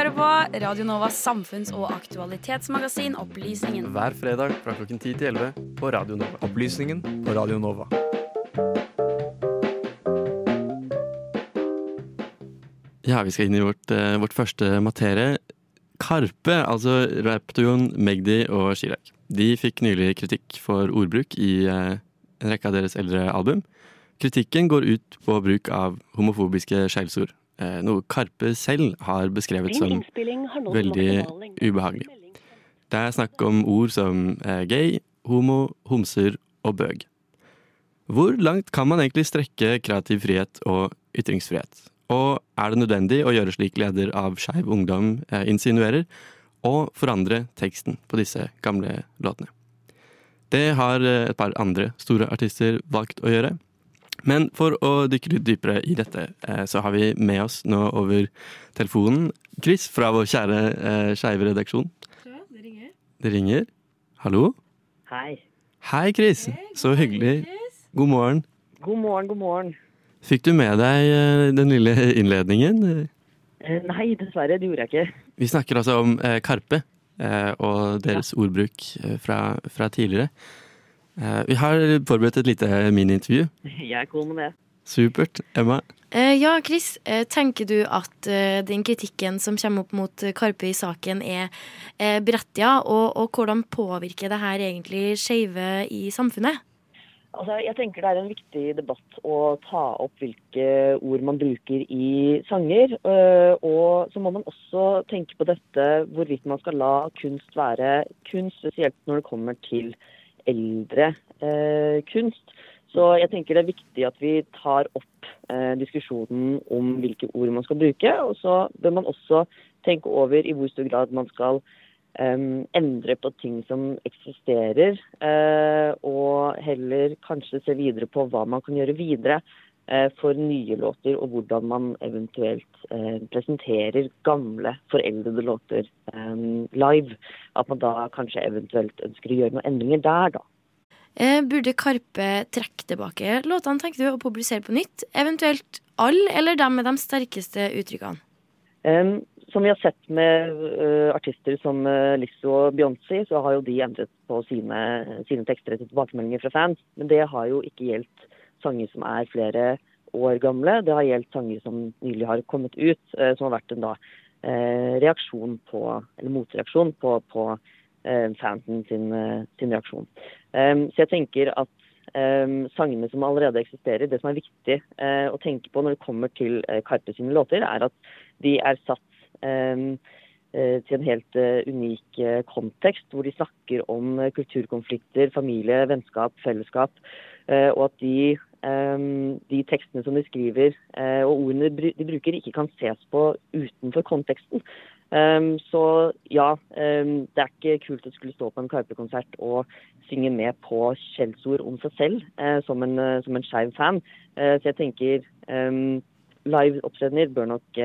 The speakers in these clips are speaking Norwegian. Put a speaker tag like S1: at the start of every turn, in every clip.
S1: hører på Radio Novas samfunns- og aktualitetsmagasin Opplysningen.
S2: Hver fredag fra klokken 10 til 11 på Radio Nova.
S3: Opplysningen på Radio Nova.
S2: Ja, vi skal inn i vårt, eh, vårt første materie. Karpe, altså rapduoen Magdi og Chirag. De fikk nylig kritikk for ordbruk i eh, en rekke av deres eldre album. Kritikken går ut på bruk av homofobiske skjellsord. Eh, noe Karpe selv har beskrevet som veldig ubehagelig. Det er snakk om ord som eh, gay, homo, homser og bøg. Hvor langt kan man egentlig strekke kreativ frihet og ytringsfrihet? Og er det nødvendig å gjøre slik leder av Skeiv Ungdom eh, insinuerer, og forandre teksten på disse gamle låtene? Det har et par andre store artister valgt å gjøre. Men for å dykke litt dypere i dette, eh, så har vi med oss nå over telefonen Chris fra vår kjære eh, skeive redaksjon.
S1: det ringer.
S2: Det ringer. Hallo?
S4: Hei.
S2: Hei, Chris. Så hyggelig. God morgen.
S4: God morgen, god morgen.
S2: Fikk du med deg eh, den lille innledningen?
S4: Eh, nei, dessverre, det gjorde jeg ikke.
S2: Vi snakker altså om Karpe eh, og deres ordbruk eh, fra, fra tidligere. Eh, vi har forberedt et lite miniintervju.
S4: Jeg er cool med det.
S2: Supert. Emma?
S5: Eh, ja, Chris. Eh, tenker du at eh, den kritikken som kommer opp mot eh, Karpe i saken, er eh, berettiget? Og, og hvordan påvirker det her egentlig skeive i samfunnet?
S4: Altså, jeg tenker det er en viktig debatt å ta opp hvilke ord man bruker i sanger. Og så må man også tenke på dette hvorvidt man skal la kunst være kunst, spesielt når det kommer til eldre eh, kunst. Så jeg tenker det er viktig at vi tar opp eh, diskusjonen om hvilke ord man skal bruke. Og så bør man også tenke over i hvor stor grad man skal em, endre på ting som eksisterer, eh, og heller kanskje se videre på hva man kan gjøre videre for nye låter, og hvordan man eventuelt eh, presenterer gamle, foreldede låter live. At man da kanskje eventuelt ønsker å gjøre noen endringer der, da.
S5: Eh, burde Karpe trekke tilbake låtene, tenker du, og publisere på nytt? Eventuelt alle, eller dem med de sterkeste uttrykkene?
S4: Um, som vi har sett med uh, artister som uh, Lizzo og Beyoncé, så har jo de endret på sine, sine tekster etter tilbakemeldinger fra fans. Men det har jo ikke gjeldt sanger som er flere år gamle. Det har gjeldt sanger som nylig har kommet ut, eh, som har vært en da, eh, reaksjon på, eller motreaksjon på, på eh, fansen sin, sin reaksjon. Så jeg tenker at sangene som allerede eksisterer, det som er viktig å tenke på når det kommer til Karpe sine låter, er at de er satt til en helt unik kontekst, hvor de snakker om kulturkonflikter, familie, vennskap, fellesskap. Og at de, de tekstene som de skriver, eh, og ordene de bruker, ikke kan ses på utenfor konteksten. Så ja, det er ikke kult å skulle stå på en Karpe-konsert og synge med på skjellsord om seg selv eh, som en, eh, som en skeiv fan. Så jeg tenker um, live-opptredener bør nok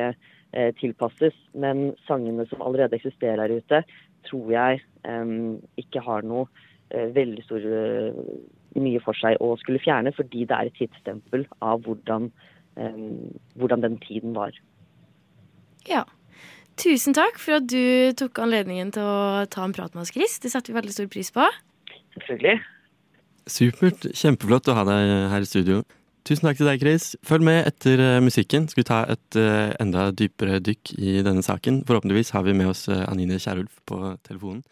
S4: tilpasses, men sangene som allerede eksisterer her ute, tror jeg ikke har noe veldig stor mye for seg å skulle fjerne, fordi det er et tidsstempel av hvordan, em, hvordan den tiden var.
S5: Ja. Tusen takk for at du tok anledningen til å ta en prat med oss, Chris. Det setter vi veldig stor pris på.
S4: Selvfølgelig.
S2: Supert. Kjempeflott å ha deg her i studio. Tusen takk til deg, Chris. Følg med etter eh, musikken. Skal vi ta et eh, enda dypere dykk i denne saken. Forhåpentligvis har vi med oss eh, Anine Kierulf på telefonen.